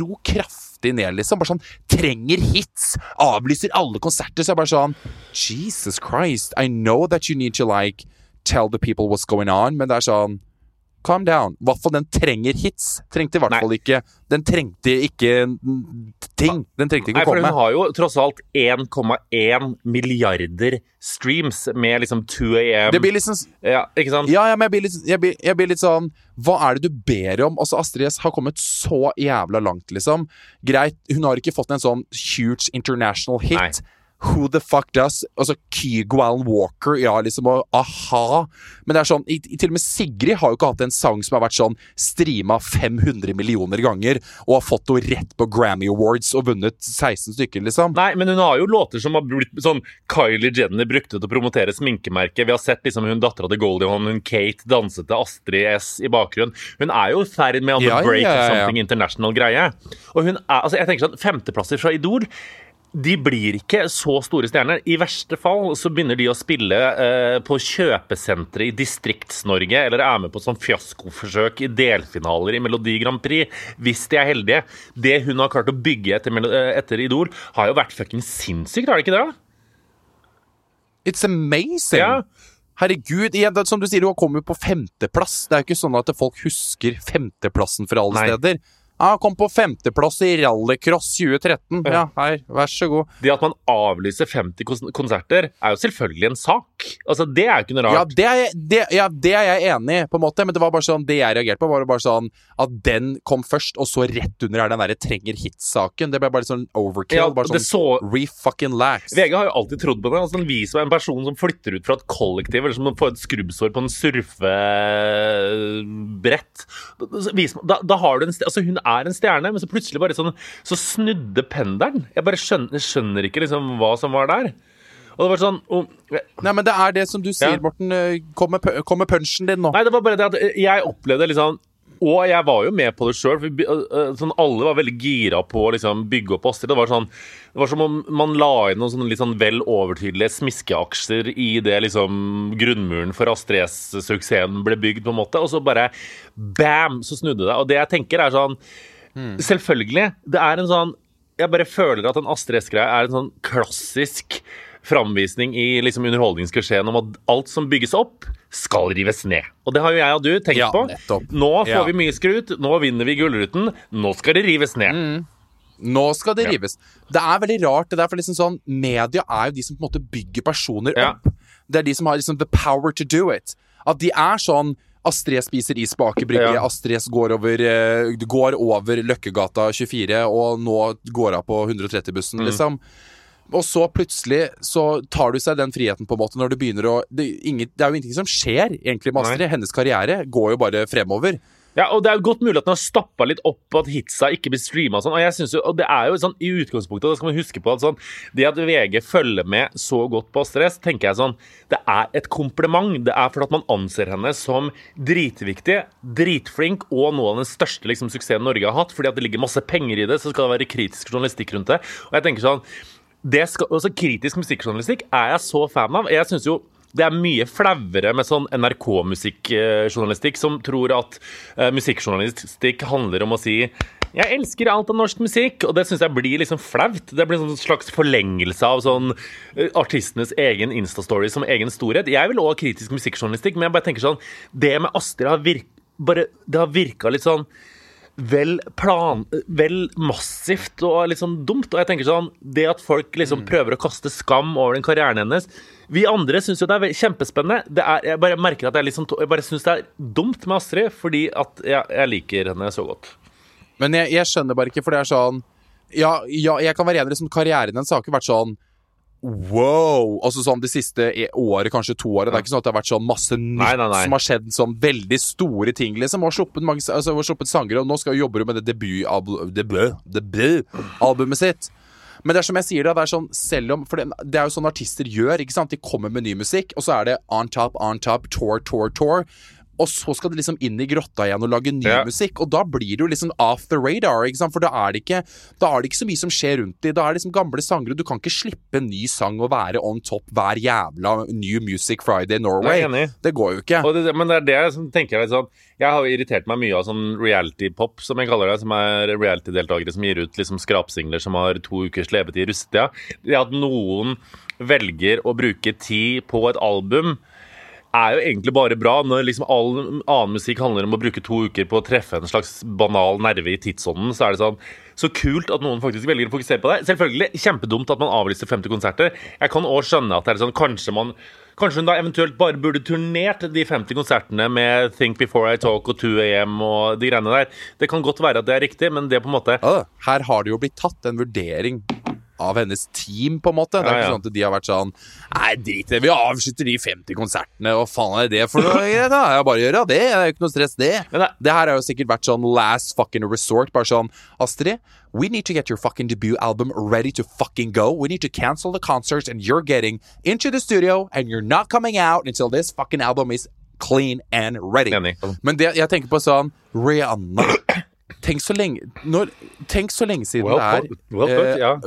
Ro kraftig ned, liksom. Bare sånn Trenger hits. Avlyser alle konserter. Så jeg bare sånn Jesus Christ. I know that you need to like tell the people what's going on, men det er sånn Calm down. I hvert fall den trenger hits. Trengte i hvert fall ikke Den trengte ikke ting. Den trengte ikke Nei, å for hun har jo tross alt 1,1 milliarder streams med liksom 2 AM Det blir liksom Ja, ikke sant? Ja, ja, men jeg blir, litt, jeg, blir, jeg blir litt sånn Hva er det du ber om? Altså, Astrid S har kommet så jævla langt, liksom. Greit, hun har ikke fått en sånn huge international hit. Nei. Who the fuck does? Altså, Alan Walker, ja, liksom, og a-ha. Men det er sånn, i, til og med Sigrid har jo ikke hatt en sang som har vært sånn streama 500 millioner ganger, og har fått henne rett på Grammy Awards og vunnet 16 stykker, liksom. Nei, men hun har jo låter som har blitt sånn Kylie Jenner brukte til å promotere sminkemerket. Vi har sett liksom hun dattera til Goldie Hawn, hun Kate danset til Astrid S i bakgrunnen. Hun er jo i ferd med on the ja, break ja, ja, ja. something international-greie. Og hun er, altså jeg tenker sånn, Femteplasser fra Idol de blir ikke så store stjerner. I verste fall så begynner de å spille eh, på kjøpesentre i Distrikts-Norge, eller er med på sånn fiaskoforsøk i delfinaler i Melodi Grand Prix, hvis de er heldige. Det hun har klart å bygge etter, eh, etter Idol, har jo vært fucking sinnssykt, har det ikke det? It's amazing! Ja. Herregud, igjen, som du sier, hun har kommet på femteplass. Det er jo ikke sånn at folk husker femteplassen fra alle Nei. steder. Ja, kom på femteplass i rallycross 2013. Ja, her, vær så god. Det at man avlyser 50 konserter, er jo selvfølgelig en sak. Altså, Det er jo ikke noe Ja rart. det, er, det, ja, det er jeg enig i, på en måte, men det var bare sånn Det jeg reagerte på, var bare sånn at den kom først, og så rett under er den derre trenger hit-saken. Det ble bare sånn overkill. Ja, bare sånn så- re-fucking-lax. VG har jo alltid trodd på det. Altså, den viser meg en person som flytter ut fra et kollektiv, eller som får et skrubbsår på en surfebrett. Da, da, da har du en sted, Altså, hun er en stjerne, men så plutselig bare sånn Så snudde pendelen. Jeg bare skjønner, skjønner ikke liksom hva som var der. Og det var sånn og, Nei, men det er det som du sier, Ja. Morten. Eh, Kom med, kom med punchen din nå. Nei, det var bare det at jeg opplevde liksom og jeg var jo med på det sjøl. Sånn, alle var veldig gira på å liksom, bygge opp Astrid. Det var, sånn, det var som om man la inn noen sånn, litt sånn vel overtydelige smiskeaksjer i det liksom, grunnmuren for Astrid S-suksessen ble bygd, på en måte. Og så bare bam, så snudde det. Og det jeg tenker, er sånn Selvfølgelig. Det er en sånn Jeg bare føler at en Astrid S-greie er en sånn klassisk framvisning i liksom underholdningsklisjeen om at alt som bygges opp, skal rives ned. Og det har jo jeg og du tenkt Ja, på. nettopp. Nå får Ja. vi mye skrut, nå vinner vi Gullruten, nå skal det rives ned. Mm. Nå skal det Ja. rives. Det er veldig rart. det der, for liksom sånn, Media er jo de som på en måte bygger personer Ja. opp. Det er de som har liksom the power to do it. At de er sånn Astrid spiser is på Aker Brygge. Ja. Astrid går over, eh, går over Løkkegata 24, og nå går av på 130-bussen, Mm. liksom. Og så plutselig så tar du seg den friheten, på en måte, når du begynner å Det, inget, det er jo ingenting som skjer, egentlig, med Astrid. Hennes karriere går jo bare fremover. Ja, og Det er jo godt mulig at den har stappa litt opp på at hitsa ikke blir streama. Og sånn, og jeg synes jo, og det er jo sånn, I utgangspunktet det skal man huske på at sånn, det at VG følger med så godt på Astrid S, tenker jeg sånn, det er et kompliment. Det er fordi at man anser henne som dritviktig, dritflink og noe av den største liksom, suksessen Norge har hatt. Fordi at det ligger masse penger i det, så skal det være kritisk journalistikk rundt det. Og jeg tenker sånn, det skal, altså Kritisk musikkjournalistikk er jeg så fan av. Jeg synes jo det er mye flauere med sånn NRK-musikkjournalistikk som tror at uh, musikkjournalistikk handler om å si jeg elsker alt av norsk musikk, og det syns jeg blir liksom flaut. Det blir en sånn slags forlengelse av sånn eh, artistenes egen Insta-story som egen storhet. Jeg vil også ha kritisk musikkjournalistikk, men jeg bare tenker sånn Det med Astrid har virk, bare, det har virka litt sånn vel plan... Vel massivt og litt sånn dumt. Og jeg tenker sånn Det at folk liksom prøver å kaste skam over den karrieren hennes Vi andre syns jo det er kjempespennende. Det er, jeg bare merker at jeg, liksom, jeg bare syns det er dumt med Astrid, fordi at jeg, jeg liker henne så godt. Men jeg, jeg skjønner bare ikke, for det er sånn Ja, ja jeg kan være enig i liksom, karrieren hennes har ikke vært sånn Wow! Altså sånn det siste e- året, kanskje to året. Det er ikke sånn at det har vært sånn masse nytt Nei, nei, nei. som har skjedd. Sånn veldig store ting, liksom. Har sluppet, mange, altså, har sluppet sanger, og nå skal hun jobbe med det debutalbumet debut, debutalbumet sitt. Men det er som jeg sier, da, det er sånn selv om For det, det er jo sånn artister gjør. ikke sant? De kommer med ny musikk, og så er det on top, on top, tour, tour, tour. Og så skal de liksom inn i grotta igjen og lage ny Ja. musikk. Og da blir det jo liksom off the radar, for da er, det ikke, da er det ikke så mye som skjer rundt dem. Da er det liksom gamle sanger, og du kan ikke slippe en ny sang og være on top hver jævla New Music Friday Norway. Det går jo ikke. Det, men det er det jeg som tenker litt sånn Jeg har irritert meg mye av sånn reality-pop, som jeg kaller det. Som er reality-deltakere som gir ut liksom skrapsingler som har to ukers levetid i russetida. Det at noen velger å bruke tid på et album er jo egentlig bare bra når liksom all annen musikk handler om å bruke to uker på å treffe en slags banal nerve i tidsånden. Så er det sånn så kult at noen faktisk velger å fokusere på det. Selvfølgelig kjempedumt at man avlyser 50 konserter. Jeg kan òg skjønne at det er sånn kanskje man Kanskje hun da eventuelt bare burde turnert de 50 konsertene med Think Before I Talk og 2 AM og de greiene der. Det kan godt være at det er riktig, men det er på en måte her har det jo blitt tatt en vurdering av hennes team, på en måte. Det er Ja, ikke sånn at de har vært sånn Nei, drit i det, vi avslutter de 50 konsertene, hva faen er det for noe? greit, da? Jeg bare gjør det, det er jo ikke noe stress, det. Det- her har jo sikkert vært sånn last fucking resort. Bare sånn Astrid, we need to get your fucking debut album ready to fucking go. We need to cancel the concerts, and you're getting into the studio, and you're not coming out until this fucking album is clean and ready. Men det, jeg tenker på sånn Rihanna Tenk så lenge når, Tenk så lenge siden Well det er well ja. Yeah,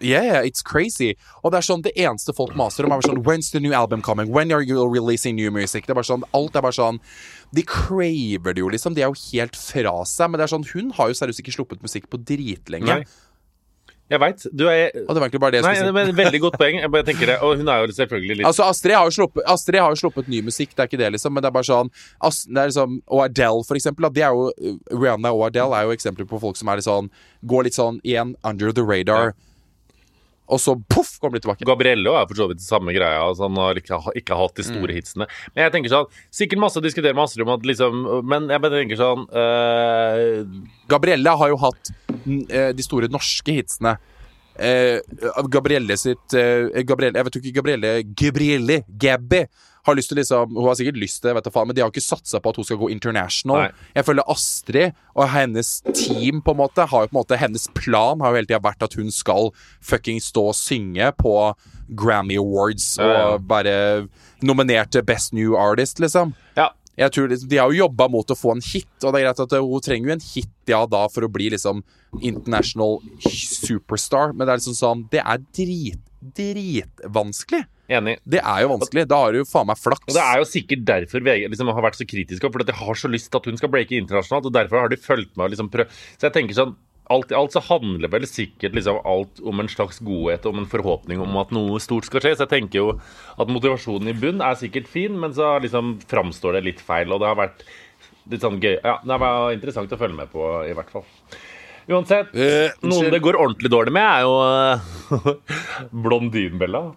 yeah, it's crazy. Og det er sånn, det eneste folk maser om, er bare sånn When's the new album coming? When are you releasing new music? Det er bare sånn, Alt er bare sånn De craver det jo, liksom. De er jo helt fra seg. Men det er sånn, hun har jo seriøst ikke sluppet musikk på dritlenge. Nei. Jeg veit. Du er Og det var egentlig bare det jeg Nei, skulle si. men Veldig godt poeng. Jeg bare tenker det, Og hun er jo selvfølgelig litt Altså, Astrid har, jo sluppet, Astrid har jo sluppet ny musikk, det er ikke det, liksom. Men det er bare sånn As, det er liksom, Og Adele, for eksempel. Det er jo, Rihanna og Adele er jo eksempler på folk som er litt sånn Går litt sånn igjen under the radar. Og så poff, kommer de tilbake. Gabriello er for så vidt samme greia. Altså han har ikke, ikke hatt de store Mm. hitsene. Men jeg tenker sånn Sikkert masse å diskutere Astrid om at liksom Men jeg bare tenker sånn uh... Gabrielle har jo hatt eh, de store norske hitsene. Uh, Gabrielle sitt uh, Gabrielle, Jeg vet jo ikke Gabrielle Gabrielle Gabby har lyst til liksom Hun har sikkert lyst til det, vet du faen, men de har ikke satsa på at hun skal gå international. Nei. Jeg føler Astrid og hennes team på en måte har jo på en måte Hennes plan har jo hele tida vært at hun skal fucking stå og synge på Grammy Awards Ja, ja. og være nominert til Best New Artist, liksom. Ja. Jeg tror liksom, De har jo jobba mot å få en hit, og det er greit at uh, hun trenger jo en hit ja da for å bli liksom international superstar, men det er liksom sånn Det er drit, dritvanskelig. Enig. Det er jo vanskelig. Da har du jo faen meg flaks. Og Det er jo sikkert derfor VG liksom har vært så kritiske, for de har så lyst til at hun skal breake internasjonalt. og Derfor har de fulgt med og liksom prøv... Så jeg tenker sånn Alt i alt så handler vel sikkert liksom alt om en slags godhet, om en forhåpning om at noe stort skal skje. Så jeg tenker jo at motivasjonen i bunn er sikkert fin, men så liksom framstår det litt feil. Og det har vært litt sånn gøy. Ja, det var interessant å følge med på, i hvert fall. Uansett, Eh, noen det går ordentlig dårlig med, er jo (laughs) Blondinbella.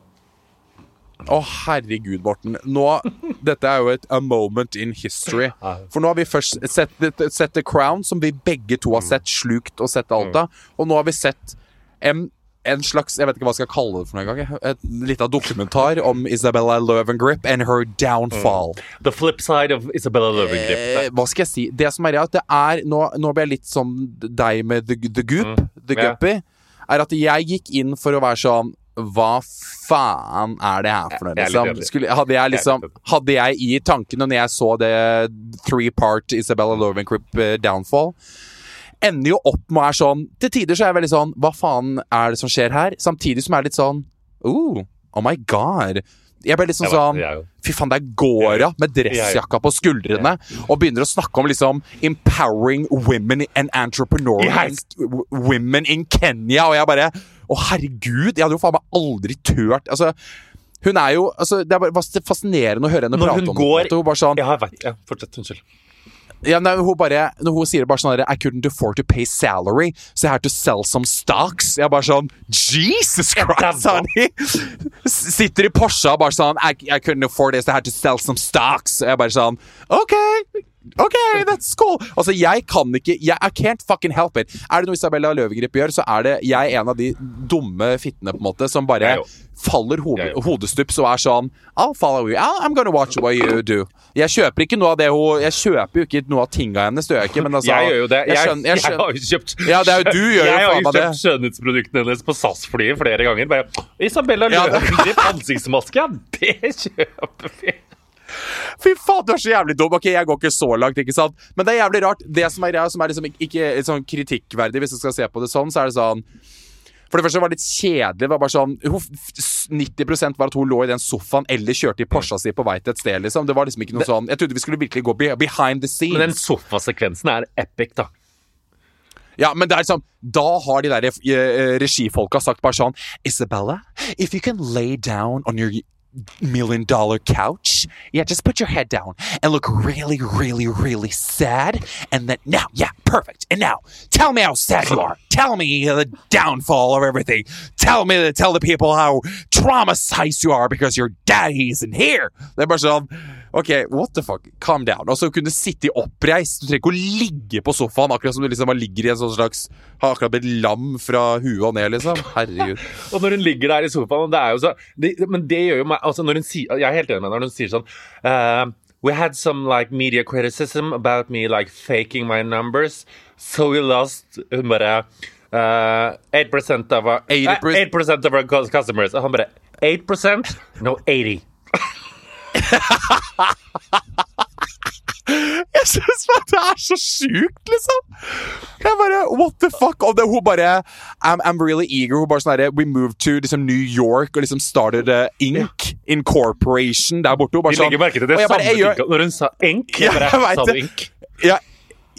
Å, herregud, Morten. Nå, (laughs) dette er jo et a moment in history. For nå har vi først sett, sett The Crown, som vi begge to har sett, slukt og sett alt av. Og nå har vi sett en, en slags Jeg vet ikke hva jeg skal kalle det for noe gang. Et lite dokumentar om Isabella Løvengrip and her downfall. The flip side of Isabella Løvengrip. Eh, hva skal jeg si? Det som er at det er Nå, nå blir jeg litt som deg med The, the Goop, The yeah. Guppy. Er at jeg gikk inn for å være sånn Hva faen er det her for noe? Liksom? Skulle, hadde, jeg liksom, hadde jeg i tankene når jeg så det three part Isabella Lovencrip eh, downfall Ender jo opp med å være sånn Til tider så er jeg veldig sånn Hva faen er det som skjer her? Samtidig som jeg er litt sånn Oh, oh my god. Jeg ble liksom sånn sånn. Fy faen, der går hun med dressjakka på skuldrene og begynner å snakke om liksom empowering women and entrepreneurs women in Kenya, og jeg bare Å, herregud! Jeg hadde jo faen meg aldri turt Altså, hun er jo altså, Det er bare fascinerende å høre henne Når prate om går- det. Hun bare sånn Ja, jeg vet. Ja, fortsett. Unnskyld. ja, nei, hun bare, når hun sier bare sånn I couldn't afford to pay salary, so I had to sell some stocks. Jeg bare sånn Jesus Christ, honey! Sitter i Porsche og bare sånn I, I couldn't afford this, I had to sell some stocks. Jeg bare sånn OK! OK, that's cool. Altså, jeg kan ikke jeg, I can't fucking help it. Er det noe Isabella Løvegrip gjør, så er det jeg en av de dumme fittene på en måte som bare Jeg faller ho Jeg hodestups og er sånn I'll follow you. I'm gonna watch what you do. Jeg kjøper ikke noe av det hun Jeg kjøper jo ikke noe av tinga hennes, det gjør jeg ikke, men altså Jeg gjør jo det. Jeg, Jeg skjønner, jeg jeg skjønner. har jo kjøpt Ja, det er jo du gjør jo Jeg har faen jo meg det. kjøpt skjønnhetsproduktene hennes på SAS-flyet flere ganger. Bare, Isabella Ja, ansiktsmaske, ja, det kjøper vi! Fy faen, du er så jævlig dum! Ok, jeg går ikke så langt, ikke sant? Men det er jævlig rart. Det som er greia, som er liksom ikke, ikke sånn kritikkverdig, hvis du skal se på det sånn, så er det sånn For det første var det litt kjedelig. Det var bare sånn 90% var at hun lå i den sofaen eller kjørte i Porscha si på vei til et sted. liksom Det var liksom ikke noe sånn Jeg trodde vi skulle virkelig gå behind the scenes. Men den sofasekvensen er epic, da. Ja, men det er liksom Da har de der eh, regifolka sagt bare sånn Isabella, if you can lay down on your million dollar couch, yeah, just put your head down and look really, really, really sad. And then now, yeah, perfect. And now, tell me how sad you are. Tell me the downfall of everything. Tell me, tell the people how traumatized you are because your daddy isn't here. Er bare sånn Ok, what the fuck? Calm down. Og så kunne du sitte i oppreist. Du trenger ikke å ligge på sofaen, akkurat som du liksom ligger i en sånn slags Har akkurat blitt lam fra huet og ned, liksom. (laughs) Herregud. Og når hun ligger der i sofaen og det er jo så, det, Men det gjør jo meg altså når hun sier, Jeg er helt enig med henne når hun sier sånn uh, We had some like media criticism about me like faking my numbers, so we lost Hun bare uh, 8% of our 80%. uh, 8% of our customers. Og han bare 8%? No, 80. (laughs) Jeg syns det er så sjukt, liksom! Jeg bare What the fuck? Og det, hun bare I'm, I'm really eager. Hun bare sånn herre We moved to liksom, New York og liksom started uh, Inc. Incorporation der borte. Hun bare sånn legger merke til det jeg samme bare, jeg Når hun sa Ink. (laughs) Jeg bare jeg sa Ink. ja,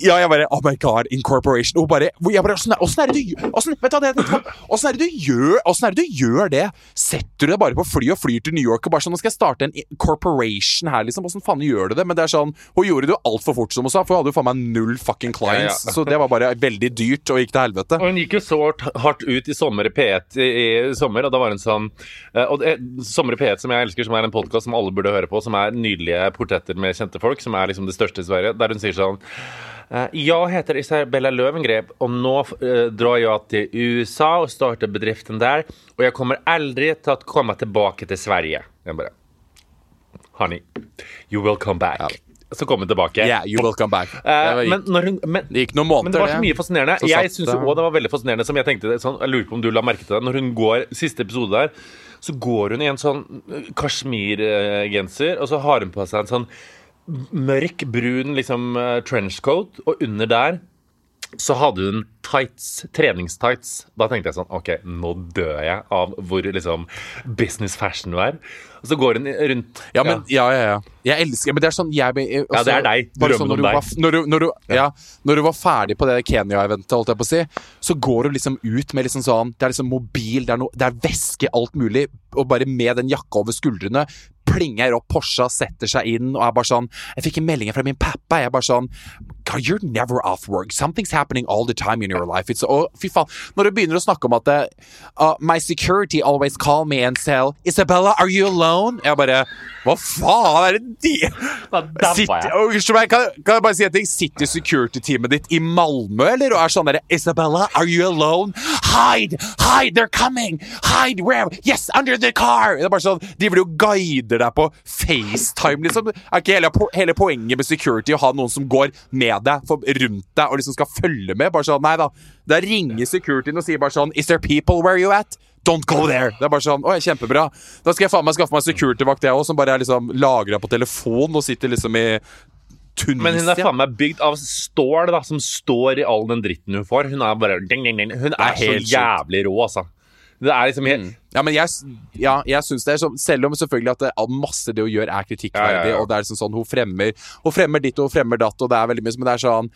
ja, jeg bare Oh my god, incorporation. Hun bare jeg bare, Åssen er, det du åssen, er det du gjør Åssen er det du gjør det? Setter du deg bare på fly og flyr til New York og bare sånn Nå skal jeg starte en corporation her, liksom. Åssen faen gjør du det? Men det er sånn Hun gjorde det jo altfor fort, som hun sa, for hun hadde jo faen meg null fucking clients. Ja, ja. Så det var bare veldig dyrt og gikk til helvete. Og hun gikk jo så hardt- ut i Sommer i P1 i, sommer, og da var hun sånn eh, Og det, Sommer i P1, som jeg elsker, som er en podkast som alle burde høre på, som er nydelige portretter med kjente folk, som er liksom det største i Sverige, der hun sier sånn eh, Jeg heter Isabella Løvengrep, og nå eh, drar jeg til USA og starter bedriften der, og jeg kommer aldri til å komme tilbake til Sverige. Jeg bare Honey, you will come back. Så kom hun tilbake. Yeah, you will come back. Eh, Det var- men hun men, det gikk noen men det var så mye fascinerende. Så jeg syns òg det var veldig fascinerende, som jeg tenkte sånn, Jeg lurer på om du la merke til det. Når hun går siste episode der, så går hun i en sånn eh, kasjmirgenser, og så har hun på seg en sånn mørk, brun liksom eh, trenchcoat, og under der så hadde hun tights, treningstights. Da tenkte jeg sånn OK, nå dør jeg av hvor liksom business fashion du er. Og så går hun rundt Ja, men, ja, ja, ja. Jeg elsker Men det er sånn jeg, jeg, Ja, det er deg. Drømmen sånn om du deg. Var, når, du, når, du, ja, når du var ferdig på det Kenya-eventet, holdt jeg på å si, så går du liksom ut med liksom sånn Det er liksom mobil, det er, no, det er væske, alt mulig, og bare med den jakka over skuldrene. Plinger opp Porscha, setter seg inn og er bare sånn Jeg fikk en melding fra min pappa. Jeg er bare sånn God, you're never off work. Something's happening all the time in your life. It's, og fy faen, når du begynner å snakke om at det, uh, My security always call me and say Isabella, are you alone? Jeg bare Hva faen er det de oh, unnskyld meg, kan, kan jeg bare si en ting? Sitter security-teamet ditt i Malmö, eller? Og er sånn derre Isabella, are you alone? Hide! Hide! They're coming! Hide! Where? Yes, under the car! Det er bare sånn, De vil jo guider deg på FaceTime, liksom. Er ikke hele, hele poenget med security å ha noen som går med deg, for, rundt deg, og liksom skal følge med? Bare sånn, nei da. Da ringer securityen og sier bare sånn Is there people where you at? Don't go there! Det er bare sånn, å, kjempebra Da skal jeg faen meg skaffe meg security-vakt, jeg òg, som bare er liksom lagra på telefon og sitter liksom i Tunisia. Men hun er faen meg bygd av stål, da, som står i all den dritten hun får. Hun er bare ding, ding, ding. Hun er, så jævlig rå, altså. Det er liksom helt Ja, men jeg, ja, jeg syns det er sånn Selv om selvfølgelig at det, masse det hun gjør, er kritikkverdig, Ja, ja, ja. og det er liksom sånn hun fremmer Hun fremmer ditt og hun fremmer datt, og det er veldig mye, som det er sånn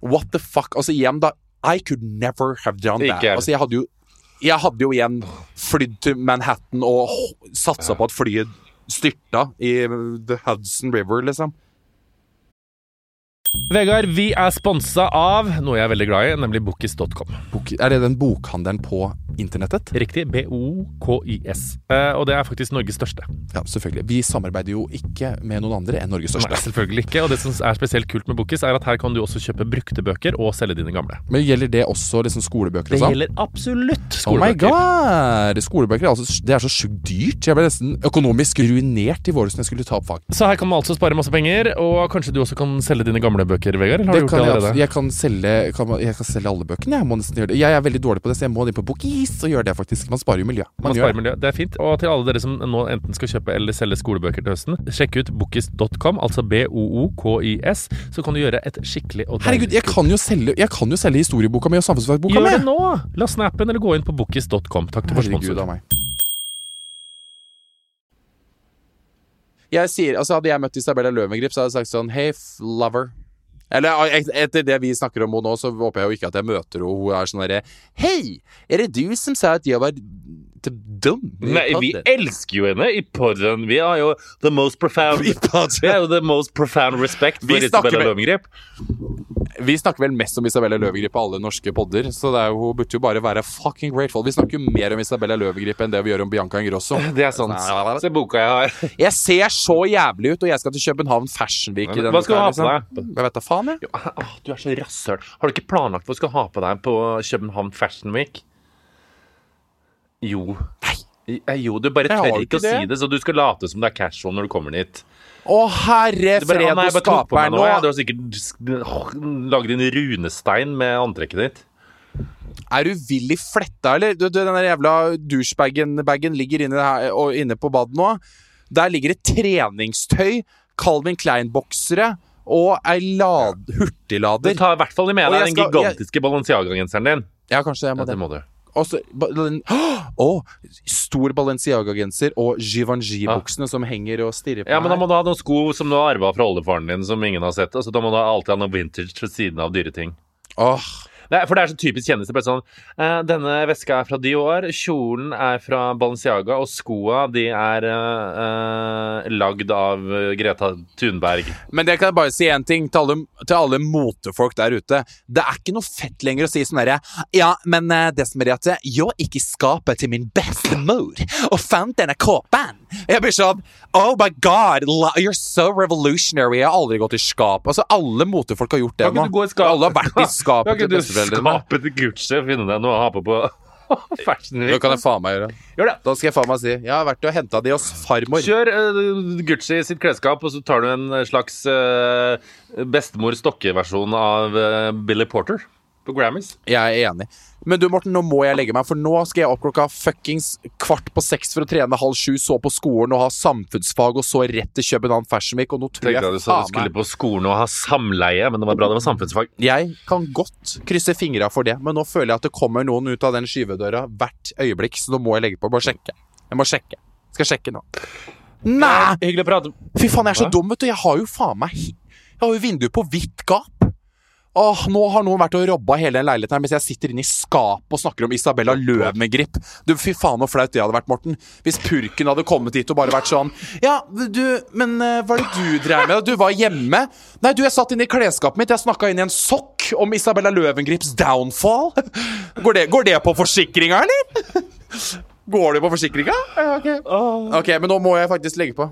What the fuck? Altså igjen, da I could never have done Ikke that. Altså, jeg hadde jo Jeg hadde jo igjen flydd til Manhattan og satsa på at flyet styrta i The Hudson River, liksom. Vegard, vi er sponsa av noe jeg er veldig glad i, nemlig Bookis.com. Er det den bokhandelen på internettet? Riktig. B-O-K-I-S. Eh, og det er faktisk Norges største. Ja, selvfølgelig. Vi samarbeider jo ikke med noen andre enn Norges største. Nei, selvfølgelig ikke. Og det som er spesielt kult med Bokis, er at her kan du også kjøpe brukte bøker og selge dine gamle. Men gjelder det også liksom skolebøker Det sånn? gjelder absolutt skolebøker. Oh my god! Skolebøker er altså, det er så sjukt dyrt. Jeg ble nesten økonomisk ruinert i våres når jeg skulle ta opp fag. Så her kan man altså spare masse penger, og kanskje du også kan selge dine gamle bøker, Vegard? Eller har Det du gjort kan det allerede? Jeg, jeg, kan selge, kan, jeg kan selge alle bøkene. Jeg må nesten gjøre det. Jeg er veldig dårlig på det, så jeg må inn på Bookis så gjør det, faktisk. Man sparer jo miljø. Man Man sparer det. miljø. Det er fint. Og til alle dere som nå enten skal kjøpe eller selge skolebøker til høsten, sjekk ut bookis.com, altså B-O-O-K-I-S, så kan du gjøre et skikkelig og Herregud, jeg kan jo selge, jeg kan jo selge historieboka mi og samfunnsfagboka Gjør mi! det nå! Last ned appen eller gå inn på bookis.com. Takk til vår Herregud sponsor. av meg. Jeg sier, altså Hadde jeg møtt Isabella Løvengrip, så hadde jeg sagt sånn Hey, lover. Eller etter det vi snakker om henne nå, så håper jeg jo ikke at jeg møter henne. Hun er sånn derre Hei, er det du som sa at jeg var dum? Nei, vi elsker jo henne i podden. Vi har jo the most profound. (laughs) Vi har jo the most profound respect for Isabella Løvengrip. Vi snakker vel mest om Isabella Løvegrip på alle norske podder, så det er jo, hun burde jo bare være fucking grateful. Vi snakker jo mer om Isabella Løvegrip enn det vi gjør om Bianca Ingrosso. (laughs) Det er sant. Se boka jeg har. (laughs) Jeg ser så jævlig ut, og jeg skal til København Fashion Week. Hva skal du ha på liksom. deg? Jeg vet da faen, jeg. Åh, du er så rasshøl. Har du ikke planlagt hva du skal ha på deg på København Fashion Week? Jo. Nei. Jo, du bare tør ikke, ikke å si det. det, så du skal late som det er casual når du kommer dit. Å, herre fred «Å, og skaper nå. jeg. Du har sikkert lagd en runestein med antrekket ditt. Er du vill i fletta, eller? Du, den der jævla douchebagen ligger inne, her, og inne på badet nå. Der ligger det treningstøy, Calvin Klein-boksere og ei lad, Du tar i hvert fall med deg den gigantiske Balenciaga-genseren din. Ja, kanskje jeg må det det. må du. Og så balen- Å! (gasps) stor Balenciaga-genser og Givenchy-buksene som henger og stirrer på Ja, men da må du ha noen sko som du har arva fra oldefaren din, som ingen har sett. Altså, da må du alltid ha noe vintage ved siden av dyre ting. Åh, Nei, for det er så typisk kjendiser. Bare sånn uh, Denne veska er fra Dior, kjolen er fra Balenciaga, og skoa de er uh, lagd av Greta Thunberg. Men det kan jeg bare si én ting til alle, til alle motefolk der ute. Det er ikke noe fett lenger å si sånn herre Ja, men det som er det at jeg gikk i skapet til min beste mor og fant denne kåpen. Jeg blir sånn Oh my god, you're so revolutionary. Jeg har aldri gått i skap. Altså, alle motefolk har gjort det Kan ikke du gå i skap? Alle har vært i skapet til besteforeldrene. skapet til Gucci og finne deg noe å ha på på (laughs) Fashion Det Week? kan jeg faen meg gjøre. Gjør det. Da skal jeg faen meg si Jeg har vært og henta de hos farmor. Kjør uh, Gucci sitt klesskap, og så tar du en slags uh, bestemor Stokke-versjon av uh, Billy Porter på Grammys. Jeg er enig. Men du, Morten, nå må jeg legge meg, for nå skal jeg opp klokka fuckings kvart på seks for å trene halv sju, så på skolen og ha samfunnsfag, og så rett til København Fashion Week, og nå tror jeg jeg du sa du skulle på skolen og ha samleie, men det var bra det var samfunnsfag. Jeg kan godt krysse fingra for det, men nå føler jeg at det kommer noen ut av den skyvedøra hvert øyeblikk, så nå må jeg legge på. Bare sjekke. Jeg må sjekke. Skal sjekke nå. Nei! Hyggelig å prate. Fy faen, jeg er så Hva? dum, vet du. Jeg har jo faen meg Jeg har jo vinduet på vidt gap. Åh, nå har noen vært og robba hele den leiligheten her mens jeg sitter inne i skapet og snakker om Isabella Løvengrip. Du, Fy faen, så flaut det hadde vært, Morten. Hvis purken hadde kommet hit og bare vært sånn Ja, du, men eh, hva er det du dreier med? Du var hjemme? Nei, du, jeg satt inne i klesskapet mitt. Jeg snakka inn i en sokk om Isabella Løvengrips downfall. Går det, går det på forsikringa, eller? Går det på forsikringa? Ok, men nå må jeg faktisk legge på.